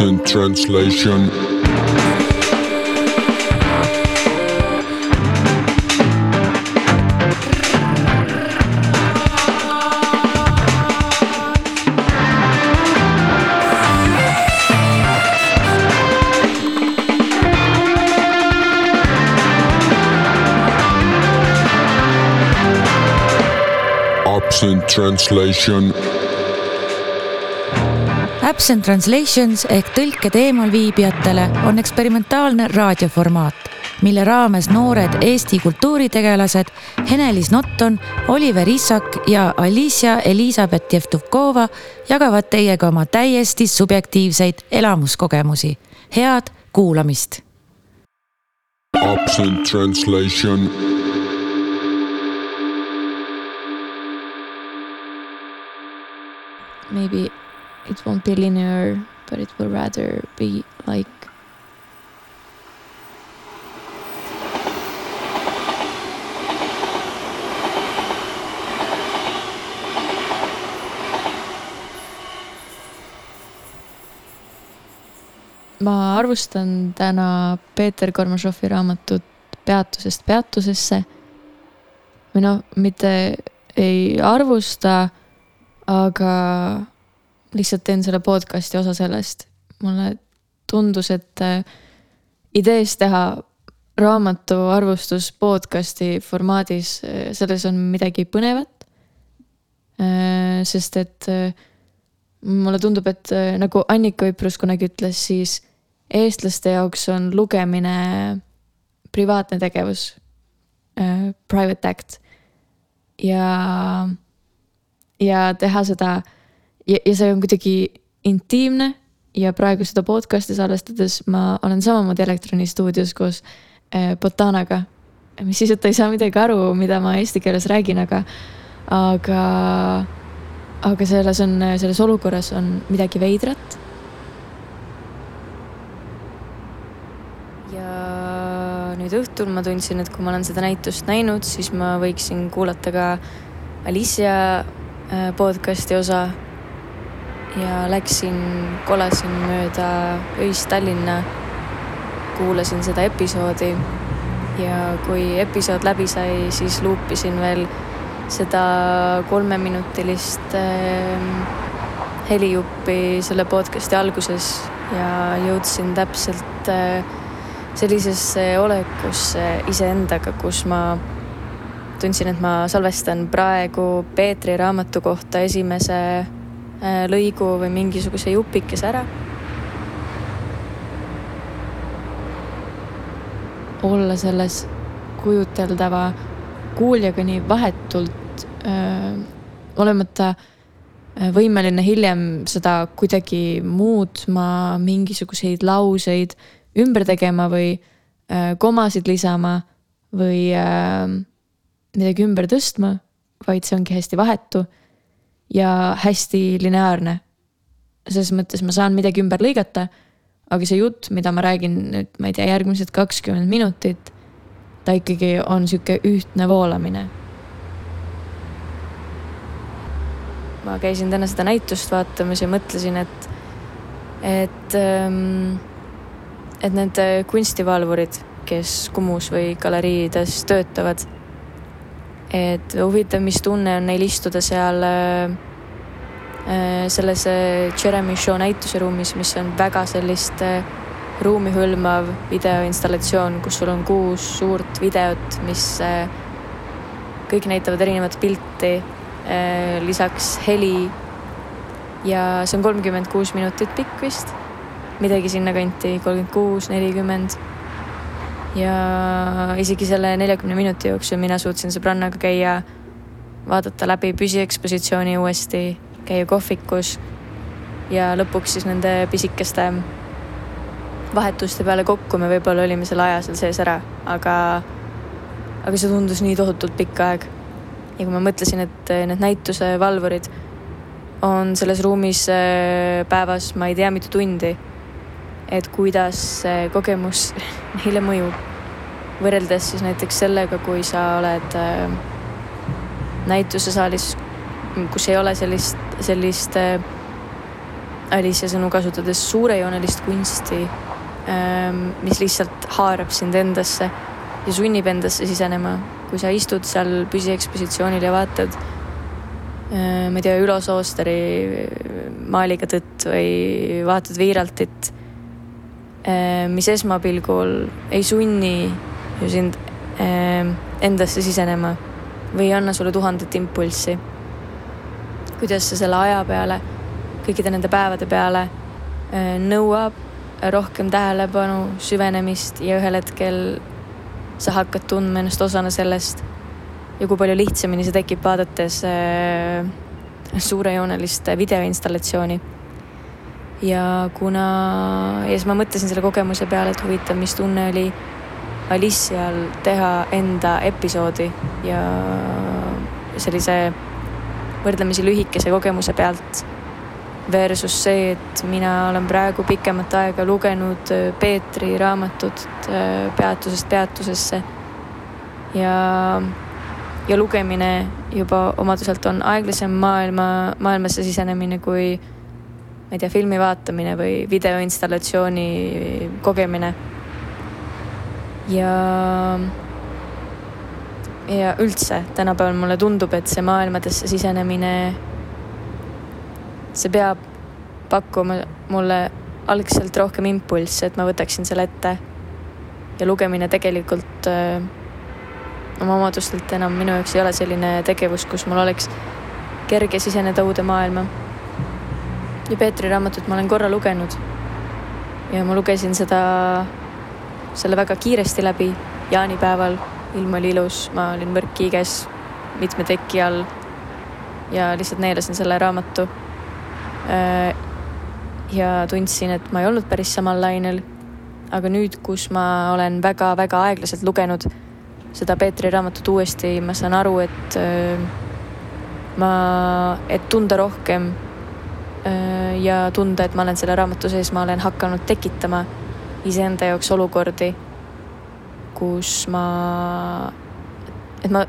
Absent translation. Absent translation. Absent Translations ehk tõlked eemalviibijatele on eksperimentaalne raadioformaat, mille raames noored Eesti kultuuritegelased Henelis Notton, Oliver Issak ja Alicia Elizabeth Jevtukova jagavad teiega oma täiesti subjektiivseid elamuskogemusi. head kuulamist. Absent translation. maybe it won't be linear, but it will rather be like ma arvustan täna Peeter Kormašovi raamatut Peatusest peatusesse. või noh, mitte ei arvusta, aga lihtsalt teen selle podcast'i osa sellest. mulle tundus, et äh, ideest teha raamatu arvustus podcast'i formaadis, äh, selles on midagi põnevat. Äh, sest et mulle tundub, et nagu Annika Viprus kunagi ütles, siis eestlaste jaoks on lugemine privaatne tegevus. Private act ja, ja teha seda ja, ja see on kuidagi intiimne ja praegu seda podcast'i salvestades ma olen samamoodi elektronistuudios koos äh, Botanaga. mis siis, et ta ei saa midagi aru, mida ma eesti keeles räägin, aga, aga, aga selles on, selles olukorras on midagi veidrat. ja nüüd õhtul ma tundsin, et kui ma olen seda näitust näinud, siis ma võiksin kuulata ka Alicia äh, podcast'i osa ja läksin, kolasin mööda öist Tallinna, kuulasin seda episoodi. Ja kui episood läbi sai, siis luupisin veel seda kolmeminutilist äh, helijuppi selle podcast'i alguses ja jõudsin täpselt äh, sellisesse olekusse iseendaga, kus ma tundsin, et ma salvestan praegu Peetri raamatu kohta esimese lõigu või mingisuguse jupikese ära. olla selles kujuteldava kuuljaga nii vahetult äh, olemata äh, võimeline hiljem seda kuidagi muutma, mingisuguseid lauseid ümber tegema või komasid lisama või midagi ümber tõstma, vaid see ongi hästi vahetu ja hästi lineaarne. selles mõttes ma saan midagi ümber lõigata, aga see jutt, mida ma räägin nüüd, ma ei tea, järgmised kakskümmend minutit, ta ikkagi on sihuke ühtne voolamine. ma käisin täna seda näitust vaatamas ja mõtlesin, et, et, ähm, et need kunstivalvurid, kes Kumus või galeriides töötavad et huvitav, mis tunne on neil istuda seal äh, äh selles äh, Jeremy Show näituseruumis, mis on väga sellist ruumi hõlmav videoinstallatsioon, kus sul on kuus suurt videot, mis kõik näitavad erinevat pilti lisaks heli. ja see on kolmkümmend kuus minutit pikk vist, midagi sinnakanti, kolmkümmend kuus, nelikümmend ja isegi selle neljakümne minuti jooksul mina suutsin sõbrannaga käia, vaadata läbi püsiekspositsiooni uuesti, käia kohvikus ja lõpuks siis nende pisikeste vahetuste peale kokku me võib-olla olime selle aja seal sees ära, aga, aga see tundus nii tohutult pikk aeg. ja kui ma mõtlesin, et need näituse valvurid on selles ruumis äh, päevas, ma ei tea, mitu tundi et kuidas see kogemus neile mõjub. võrreldes siis näiteks sellega, kui sa oled äh, näitusesaalis, kus ei ole sellist, sellist äh, Alicia sõnu kasutades suurejoonelist kunsti, ähm, mis lihtsalt haarab sind endasse ja sunnib endasse sisenema. kui sa istud seal püsiekspositsioonil ja vaatad, äh, ma ei tea, Ülo Soosteri maaliga tõtt või vaatad Viiraltit, mis esmapilgul ei sunni ju sind ähm, endasse sisenema või ei anna sulle tuhandet impulssi. kuidas sa selle aja peale kõikide nende päevade peale äh, nõuab rohkem tähelepanu, süvenemist ja ühel hetkel sa hakkad tundma ennast osana sellest. ja kui palju lihtsamini see tekib, vaadates äh, suurejoonelist videoinstallatsiooni. Ja kuna, ja siis ma mõtlesin selle kogemuse peale, et huvitav, mis tunne oli Alicial teha enda episoodi ja sellise võrdlemisi lühikese kogemuse pealt versus see, et mina olen praegu pikemat aega lugenud äh, Peetri raamatut äh, Peatusest peatusesse. ja, ja lugemine juba omaduselt on aeglasem maailma, maailmasse sisenemine kui ma ei tea, filmi vaatamine või videoinstallatsiooni kogemine. ja, ja üldse tänapäeval mulle tundub, et see maailmadesse sisenemine see peab pakkuma mulle algselt rohkem impulsse, et ma võtaksin selle ette. ja lugemine tegelikult öö, äh, oma omadustelt enam minu jaoks ei ole selline tegevus, kus mul oleks kerge siseneda uude maailma. Ja Peetri raamatut ma olen korra lugenud. ja ma lugesin seda, selle väga kiiresti läbi jaanipäeval. ilm oli ilus, ma olin võrkkiiges mitme teki all ja lihtsalt neelasin selle raamatu Äh, ja tundsin, et ma ei olnud päris samal lainel. aga nüüd, kus ma olen väga-väga aeglaselt lugenud seda Peetri raamatut uuesti, ma saan aru, et äh, ma, et tunda rohkem ja tunda, et ma olen selle raamatu sees, ma olen hakanud tekitama iseenda jaoks olukordi, kus ma et ma,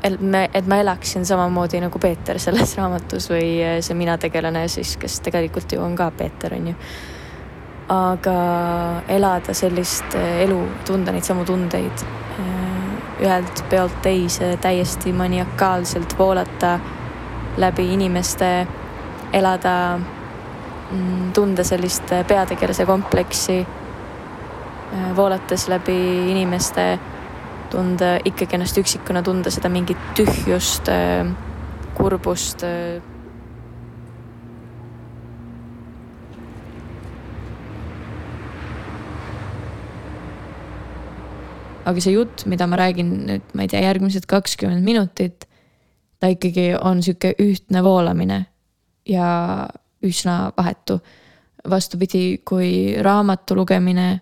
et ma elaksin samamoodi nagu Peeter selles raamatus või eh, see mina tegelane siis, kes tegelikult ju on ka Peeter, on ju. aga elada sellist eh, elu, tunda neid samu tundeid ühelt peolt teise täiesti maniakaalselt voolata läbi inimeste, elada, tunda sellist peategelase kompleksi, voolates läbi inimeste tunda ikkagi ennast üksikuna, tunda seda mingit tühjust, äh, kurbust. Äh. aga see jutt, mida ma räägin nüüd, ma ei tea, järgmised kakskümmend minutit, ta ikkagi on sihuke ühtne voolamine ja üsna vahetu. vastupidi, kui raamatu lugemine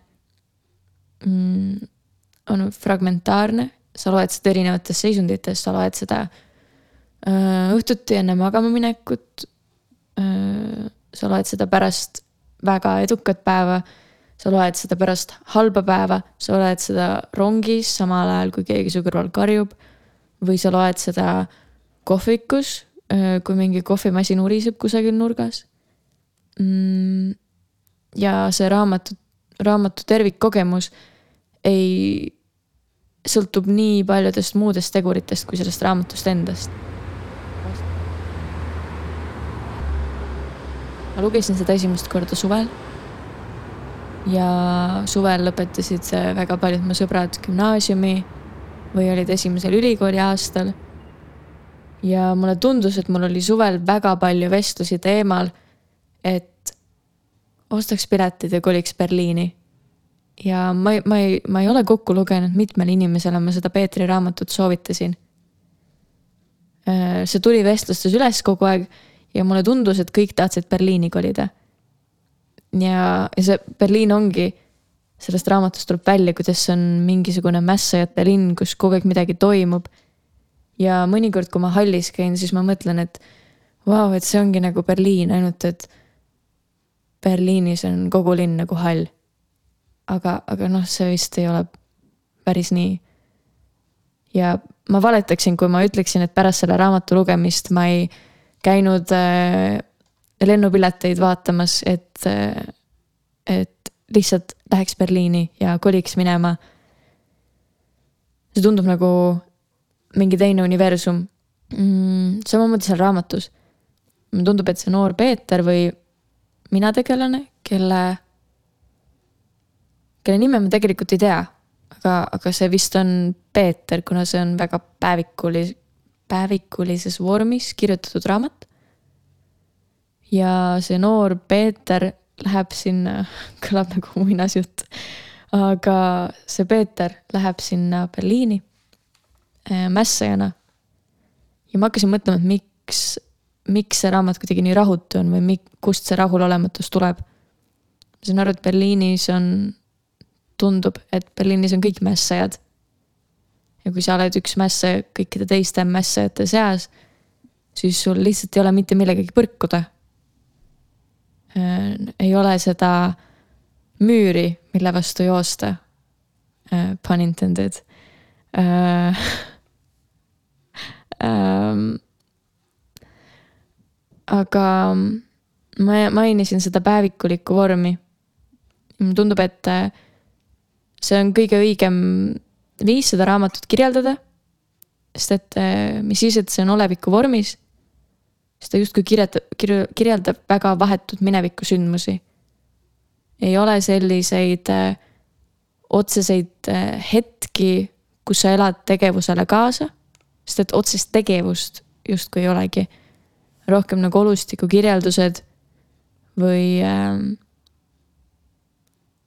mm, on fragmentaarne, sa loed seda erinevates seisundites, sa loed seda äh, õhtuti enne magama minekut äh,. sa loed seda pärast väga edukat päeva. sa loed seda pärast halba päeva, sa loed seda rongis samal ajal, kui keegi su kõrval karjub. või sa loed seda kohvikus äh,, kui mingi kohvimasin uriseb kusagil nurgas. Ja see raamatu, raamatu tervikkogemus ei sõltub nii paljudest muudest teguritest kui sellest raamatust endast. ma lugesin seda esimest korda suvel. ja suvel lõpetasid väga paljud mu sõbrad gümnaasiumi või olid esimesel ülikooli aastal. ja mulle tundus, et mul oli suvel väga palju vestlusi teemal, et ostaks piletid ja koliks Berliini ja ma ei, ma ei, ma ei ole kokku lugenud, mitmele inimesele ma seda Peetri raamatut soovitasin. Äh, see tuli vestlustes üles kogu aeg ja mulle tundus, et kõik tahtsid Berliini kolida. ja, ja see Berliin ongi, sellest raamatust tuleb välja, kuidas see on mingisugune mässajate linn, kus kogu aeg midagi toimub. ja mõnikord, kui ma hallis käin, siis ma mõtlen, et vau wow,, et see ongi nagu Berliin, ainult et Berliinis on kogu linn nagu hall aga, aga noh, see vist ei ole päris nii. ja ma valetaksin, kui ma ütleksin, et pärast selle raamatu lugemist ma ei käinud äh, lennupileteid vaatamas, et, et lihtsalt läheks Berliini ja koliks minema. see tundub nagu mingi teine universum mm,. samamoodi seal raamatus. mulle tundub, et see noor Peeter või mina tegelane, kelle, kelle nime ma tegelikult ei tea, aga, aga see vist on Peeter, kuna see on väga päevikulis-, päevikulises vormis kirjutatud raamat ja see noor Peeter läheb sinna, kõlab nagu muinasjutt, aga see Peeter läheb sinna Berliini äh, mässajana. ja ma hakkasin mõtlema, et miks, miks see raamat kuidagi nii rahutu on või mik-, kust see rahulolematus tuleb. ma saan aru, et Berliinis on, tundub, et Berliinis on kõik mässajad. ja kui sa oled üks mässaja kõikide teiste mässajate seas, siis sul lihtsalt ei ole mitte millegagi põrkuda Äh, ei ole seda müüri, mille vastu joosta. Äh, pun intended. Äh, aga ma mainisin seda päevikulikku vormi. tundub, et see on kõige õigem viis seda raamatut kirjeldada. sest et mis siis, et see on oleviku vormis siis ta justkui kirjeldab, kirju-, kirjeldab väga vahetut minevikusündmusi. ei ole selliseid äh, otseseid äh, hetki, kus sa elad tegevusele kaasa, sest et otsest tegevust justkui ei olegi. Rohkem nagu olustiku kirjeldused või äh,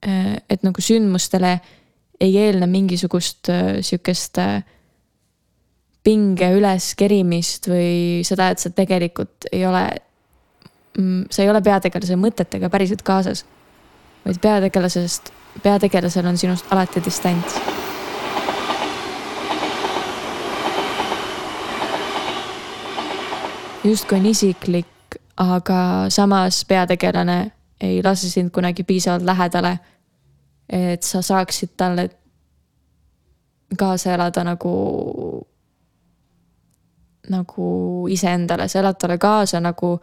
äh, et nagu sündmustele ei eelne mingisugust äh, sihukest äh, pinge üleskerimist või seda, et sa tegelikult ei ole, mm, sa ei ole peategelase mõtetega päriselt kaasas. vaid peategelasest, peategelasel on sinust alati distants. Justkui on isiklik, aga samas peategelane ei lase sind kunagi piisavalt lähedale. et sa saaksid talle kaasa elada nagu nagu iseendale, sa elad talle kaasa nagu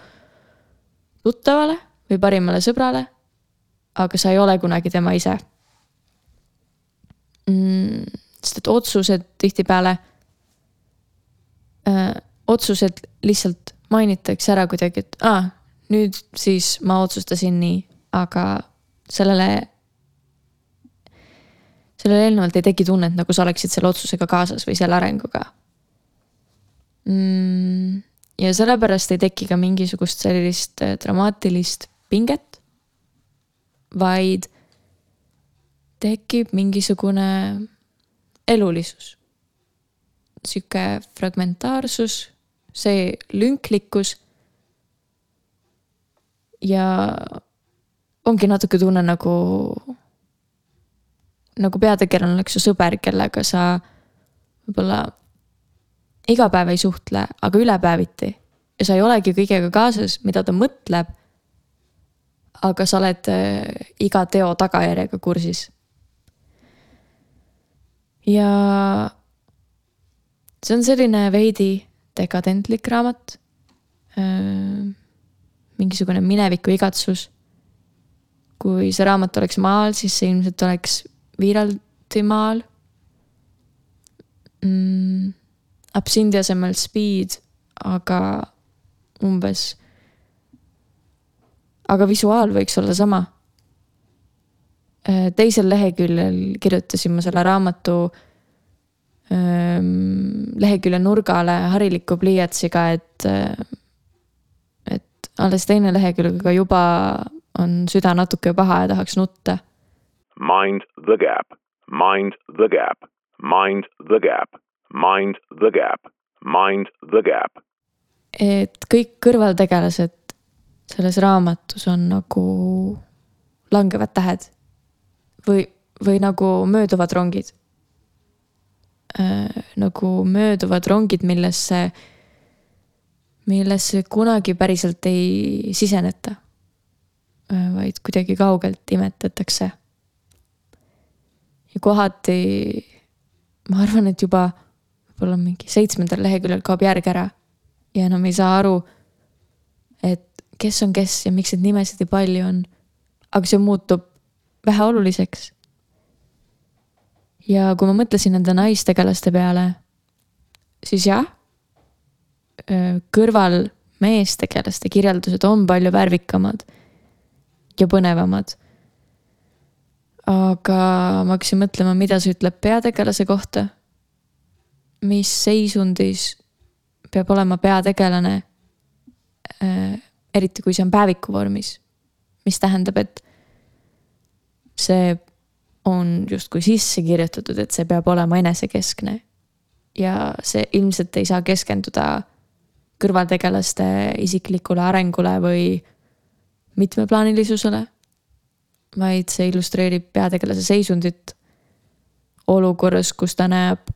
tuttavale või parimale sõbrale. aga sa ei ole kunagi tema ise mm,. sest et otsused tihtipeale äh,, otsused lihtsalt mainitakse ära kuidagi, et aa ah,, nüüd siis ma otsustasin nii, aga sellele sellele eelnevalt ei teki tunnet, nagu sa oleksid selle otsusega kaasas või selle arenguga mm,. ja sellepärast ei teki ka mingisugust sellist äh, dramaatilist pinget. vaid tekib mingisugune elulisus. sihuke fragmentaarsus, see lünklikkus. ja ongi natuke tunne nagu, nagu peategelane oleks su sõber, kellega sa võib-olla iga päev ei suhtle, aga ülepäeviti. ja sa ei olegi kõigega kaasas, mida ta mõtleb. aga sa oled äh, iga teo tagajärjega kursis. ja see on selline veidi dekadentlik raamat äh,. mingisugune mineviku igatsus. kui see raamat oleks maal, siis see ilmselt oleks Viiraldi maal mm absindi asemel speed, aga umbes. aga visuaal võiks olla sama. Äh, teisel leheküljel kirjutasin ma selle raamatu ähm, lehekülje nurgale hariliku pliiatsiga, et, et alles teine lehekülg, aga juba on süda natuke paha ja tahaks nutta. Mind the gap, mind the gap, mind the gap Mind the gap, mind the gap. et kõik kõrvaltegelased selles raamatus on nagu langevad tähed või, või nagu mööduvad rongid äh,. nagu mööduvad rongid, millesse, millesse kunagi päriselt ei siseneta äh,. vaid kuidagi kaugelt imetatakse. ja kohati ma arvan, et juba võib-olla mingi seitsmendal leheküljel kaob järg ära. ja enam ei saa aru, et kes on kes ja miks neid nimesid nii palju on. aga see muutub väheoluliseks. Ja kui ma mõtlesin nende naistegelaste peale, siis jah, kõrval meestegelaste kirjeldused on palju värvikamad ja põnevamad. aga ma hakkasin mõtlema, mida see ütleb peategelase kohta. mis seisundis peab olema peategelane eriti kui see on päeviku vormis, mis tähendab, et see on justkui sisse kirjutatud, et see peab olema enesekeskne. ja see ilmselt ei saa keskenduda kõrvaltegelaste isiklikule arengule või mitmeplaanilisusele. vaid see illustreerib peategelase seisundit olukorras, kus ta näeb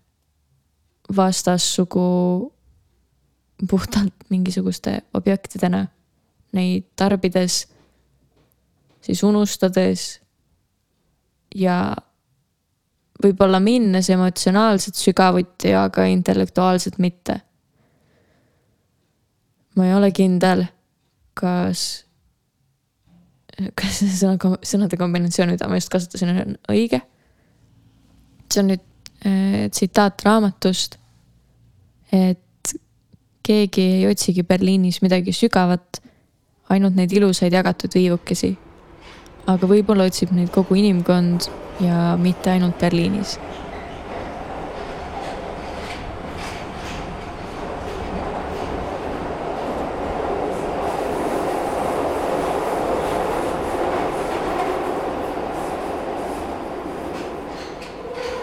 vastassugu puhtalt mingisuguste objektidena, neid tarbides, siis unustades ja võib-olla minnes emotsionaalselt sügavuti, aga intellektuaalselt mitte. ma ei ole kindel, kas, kas see sõna, sõnade kombinatsioon, mida ma just kasutasin, on õige. see on nüüd äh, tsitaat raamatust. et keegi ei otsigi Berliinis midagi sügavat, ainult neid ilusaid jagatud viivukesi aga võib-olla otsib neid kogu inimkond ja mitte ainult Berliinis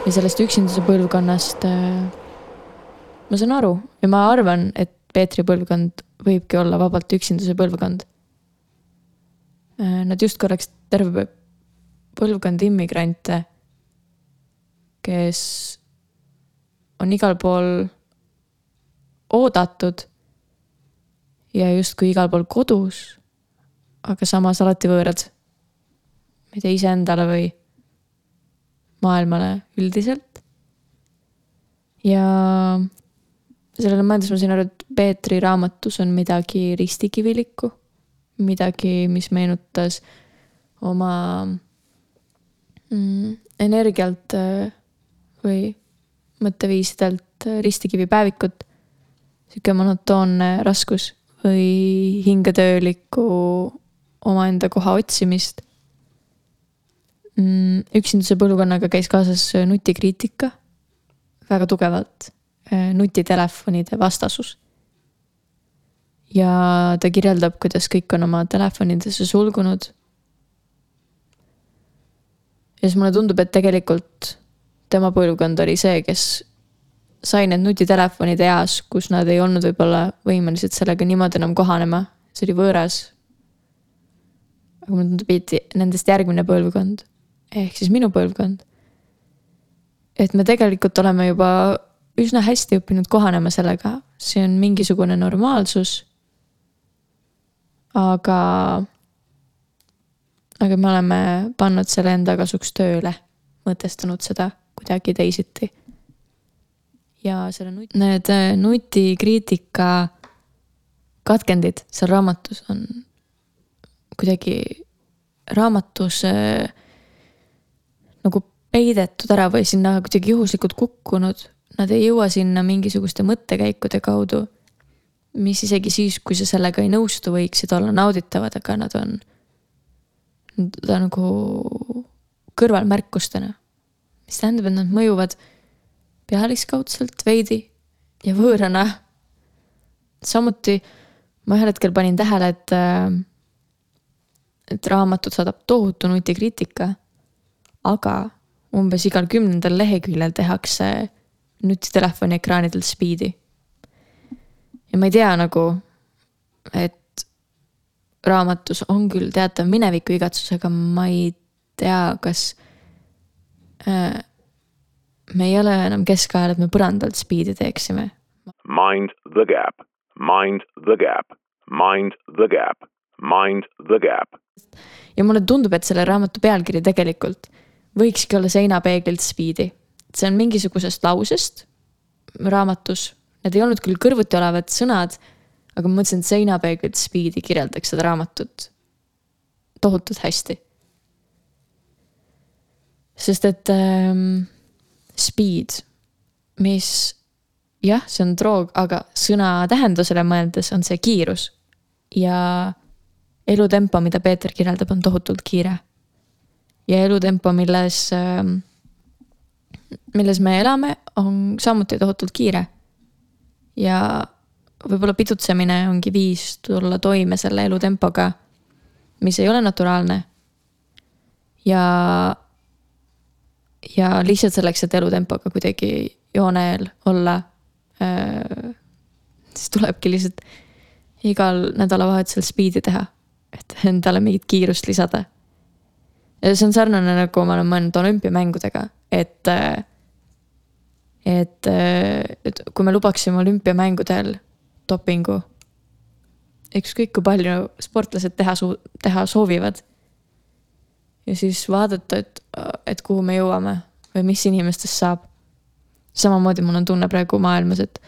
ja sellest üksinduse põlvkonnast äh, ma saan aru ja ma arvan, et Peetri põlvkond võibki olla vabalt üksinduse põlvkond. Äh, nad justkui oleks terve põlvkond immigrante, kes on igal pool oodatud ja justkui igal pool kodus, aga samas alati võõrad. ma ei tea, iseendale või maailmale üldiselt. ja sellele mõeldes ma sain aru, et Peetri raamatus on midagi ristikivilikku midagi, mis meenutas oma mm, energialt äh, või mõtteviisidelt äh, ristikivi päevikut. sihuke monotoonne raskus või hingetöölikku omaenda koha otsimist mm,. üksinduse põlvkonnaga käis kaasas nutikriitika väga tugevalt, äh, nutitelefonide vastasus ja ta kirjeldab, kuidas kõik on oma telefonidesse sulgunud. ja siis mulle tundub, et tegelikult tema põlvkond oli see, kes sai need nutitelefonid eas, kus nad ei olnud võib-olla võimelised sellega niimoodi enam kohanema, see oli võõras. aga mulle tundub, et nendest järgmine põlvkond ehk siis minu põlvkond. et me tegelikult oleme juba üsna hästi õppinud kohanema sellega, see on mingisugune normaalsus aga, aga me oleme pannud selle enda kasuks tööle, mõtestanud seda kuidagi teisiti. ja selle nut-, need äh, nutikriitika katkendid seal raamatus on kuidagi raamatus äh, nagu peidetud ära või sinna kuidagi juhuslikult kukkunud. Nad ei jõua sinna mingisuguste mõttekäikude kaudu mis isegi siis, kui sa sellega ei nõustu, võiksid olla nauditavad, aga nad on, on nagu kõrvalmärkustena. mis tähendab, et nad mõjuvad pealiskaudselt veidi ja võõrana. samuti ma ühel hetkel panin tähele, et, et raamatut saadab tohutu nutikriitika, aga umbes igal kümnendal leheküljel tehakse nutitelefoni ekraanidel spiidi ja ma ei tea nagu, et raamatus on küll teatav mineviku igatsus, aga ma ei tea, kas äh, me ei ole enam keskajal, et me põrandalt spiidi teeksime. Mind the gap, mind the gap, mind the gap, mind the gap. ja mulle tundub, et selle raamatu pealkiri tegelikult võikski olla seinapeeglilt spiidi. see on mingisugusest lausest raamatus Need ei olnud küll kõrvuti olevad sõnad, aga ma mõtlesin, et seinapeeglite spiidi kirjeldaks seda raamatut tohutult hästi. sest et ähm, speed, mis jah, see on droog, aga sõna tähendusele mõeldes on see kiirus. ja elutempo, mida Peeter kirjeldab, on tohutult kiire. ja elutempo, milles ähm,, milles me elame, on samuti tohutult kiire. Ja võib-olla pidutsemine ongi viis tulla toime selle elutempoga, mis ei ole naturaalne. ja, ja lihtsalt selleks, et elutempoga kuidagi jooneel olla äh,, siis tulebki lihtsalt igal nädalavahetusel speed'i teha, et endale mingit kiirust lisada. ja see on sarnane, nagu ma olen mõelnud olümpiamängudega, et äh, et, et kui me lubaksime olümpiamängudel dopingu, ükskõik kui palju sportlased teha, teha soovivad. ja siis vaadata, et, et kuhu me jõuame või mis inimestest saab. samamoodi mul on tunne praegu maailmas, et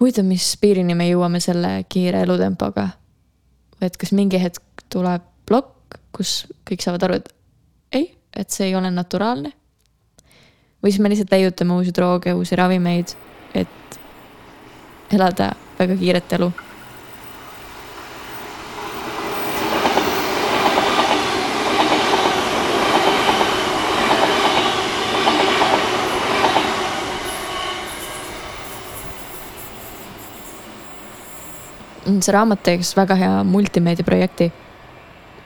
huvitav, mis piirini me jõuame selle kiire elutempoga. et kas mingi hetk tuleb plokk, kus kõik saavad aru, et ei, et see ei ole naturaalne või siis me lihtsalt leiutame uusi drooge, uusi ravimeid, et elada väga kiiret elu see raamat teeks väga hea multimeediaprojekti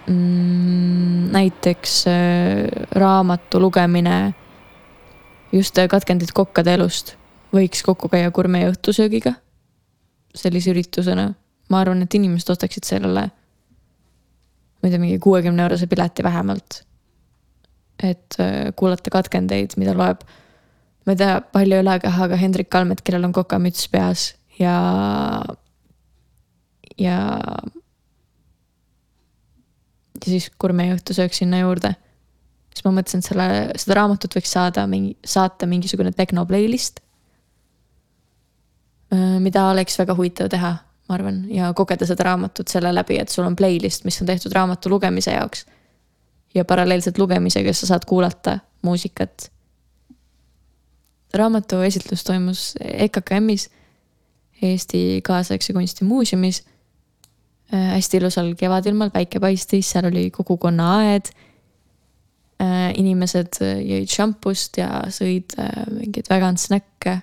mm,. näiteks äh, raamatu lugemine just äh, katkendid kokkade elust võiks kokku käia gurmee õhtusöögiga. sellise üritusena, ma arvan, et inimesed ostaksid sellele, ma ei tea, mingi kuuekümne eurose pileti vähemalt. et äh, kuulata katkendeid, mida loeb, ma ei tea, palju ülekehaga Hendrik Kalmet, kellel on kokamüts peas ja, ja. ja siis gurmee õhtusöök sinna juurde siis ma mõtlesin, et selle, seda raamatut võiks saada mingi, saata mingisugune tehno playlist. Mida oleks väga huvitav teha, ma arvan, ja kogeda seda raamatut selle läbi, et sul on playlist, mis on tehtud raamatu lugemise jaoks. ja paralleelselt lugemisega sa saad kuulata muusikat. raamatu esitlus toimus EKKM-is, Eesti Kaasaegse Kunsti Muuseumis hästi ilusal kevadilmal, päike paistis, seal oli kogukonna aed Äh, inimesed äh, jõid šampust ja sõid äh, mingeid vegan snäkke.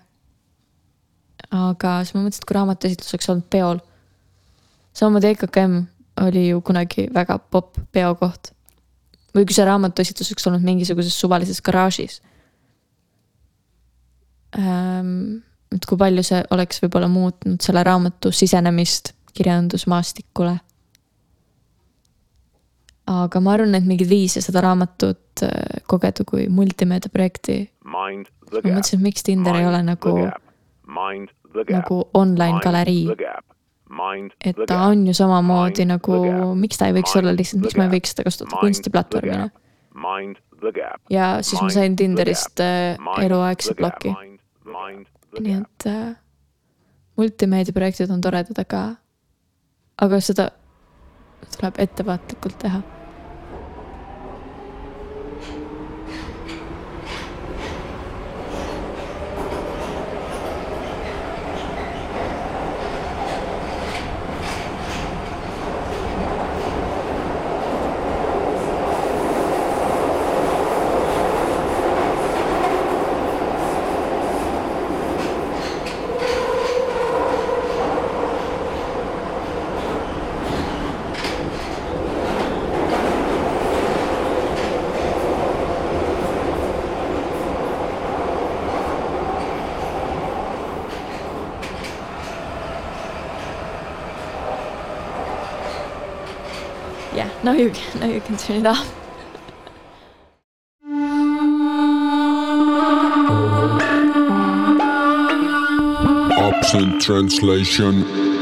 aga siis ma mõtlesin, et kui raamatuesitlus oleks olnud peol. samamoodi EKKM oli ju kunagi väga popp peokoht. või kui see raamatuesitlus oleks olnud mingisuguses suvalises garaažis. Ähm, et kui palju see oleks võib-olla muutnud selle raamatu sisenemist kirjandusmaastikule aga ma arvan, et mingid viis ja seda raamatut äh, kogeda kui multimeedia projekti. ma mõtlesin, et miks Tinder ei ole nagu, nagu online galerii. et ta on ju samamoodi nagu, miks ta ei võiks olla lihtsalt, miks ma ei võiks seda kasutada? Kunstiplatvormina. ja siis ma sain Tinderist äh, eluaegse ploki. nii et äh, multimeedia projektid on toredad, aga, aga seda tuleb ettevaatlikult teha Now you, now you can turn it off. Absent translation.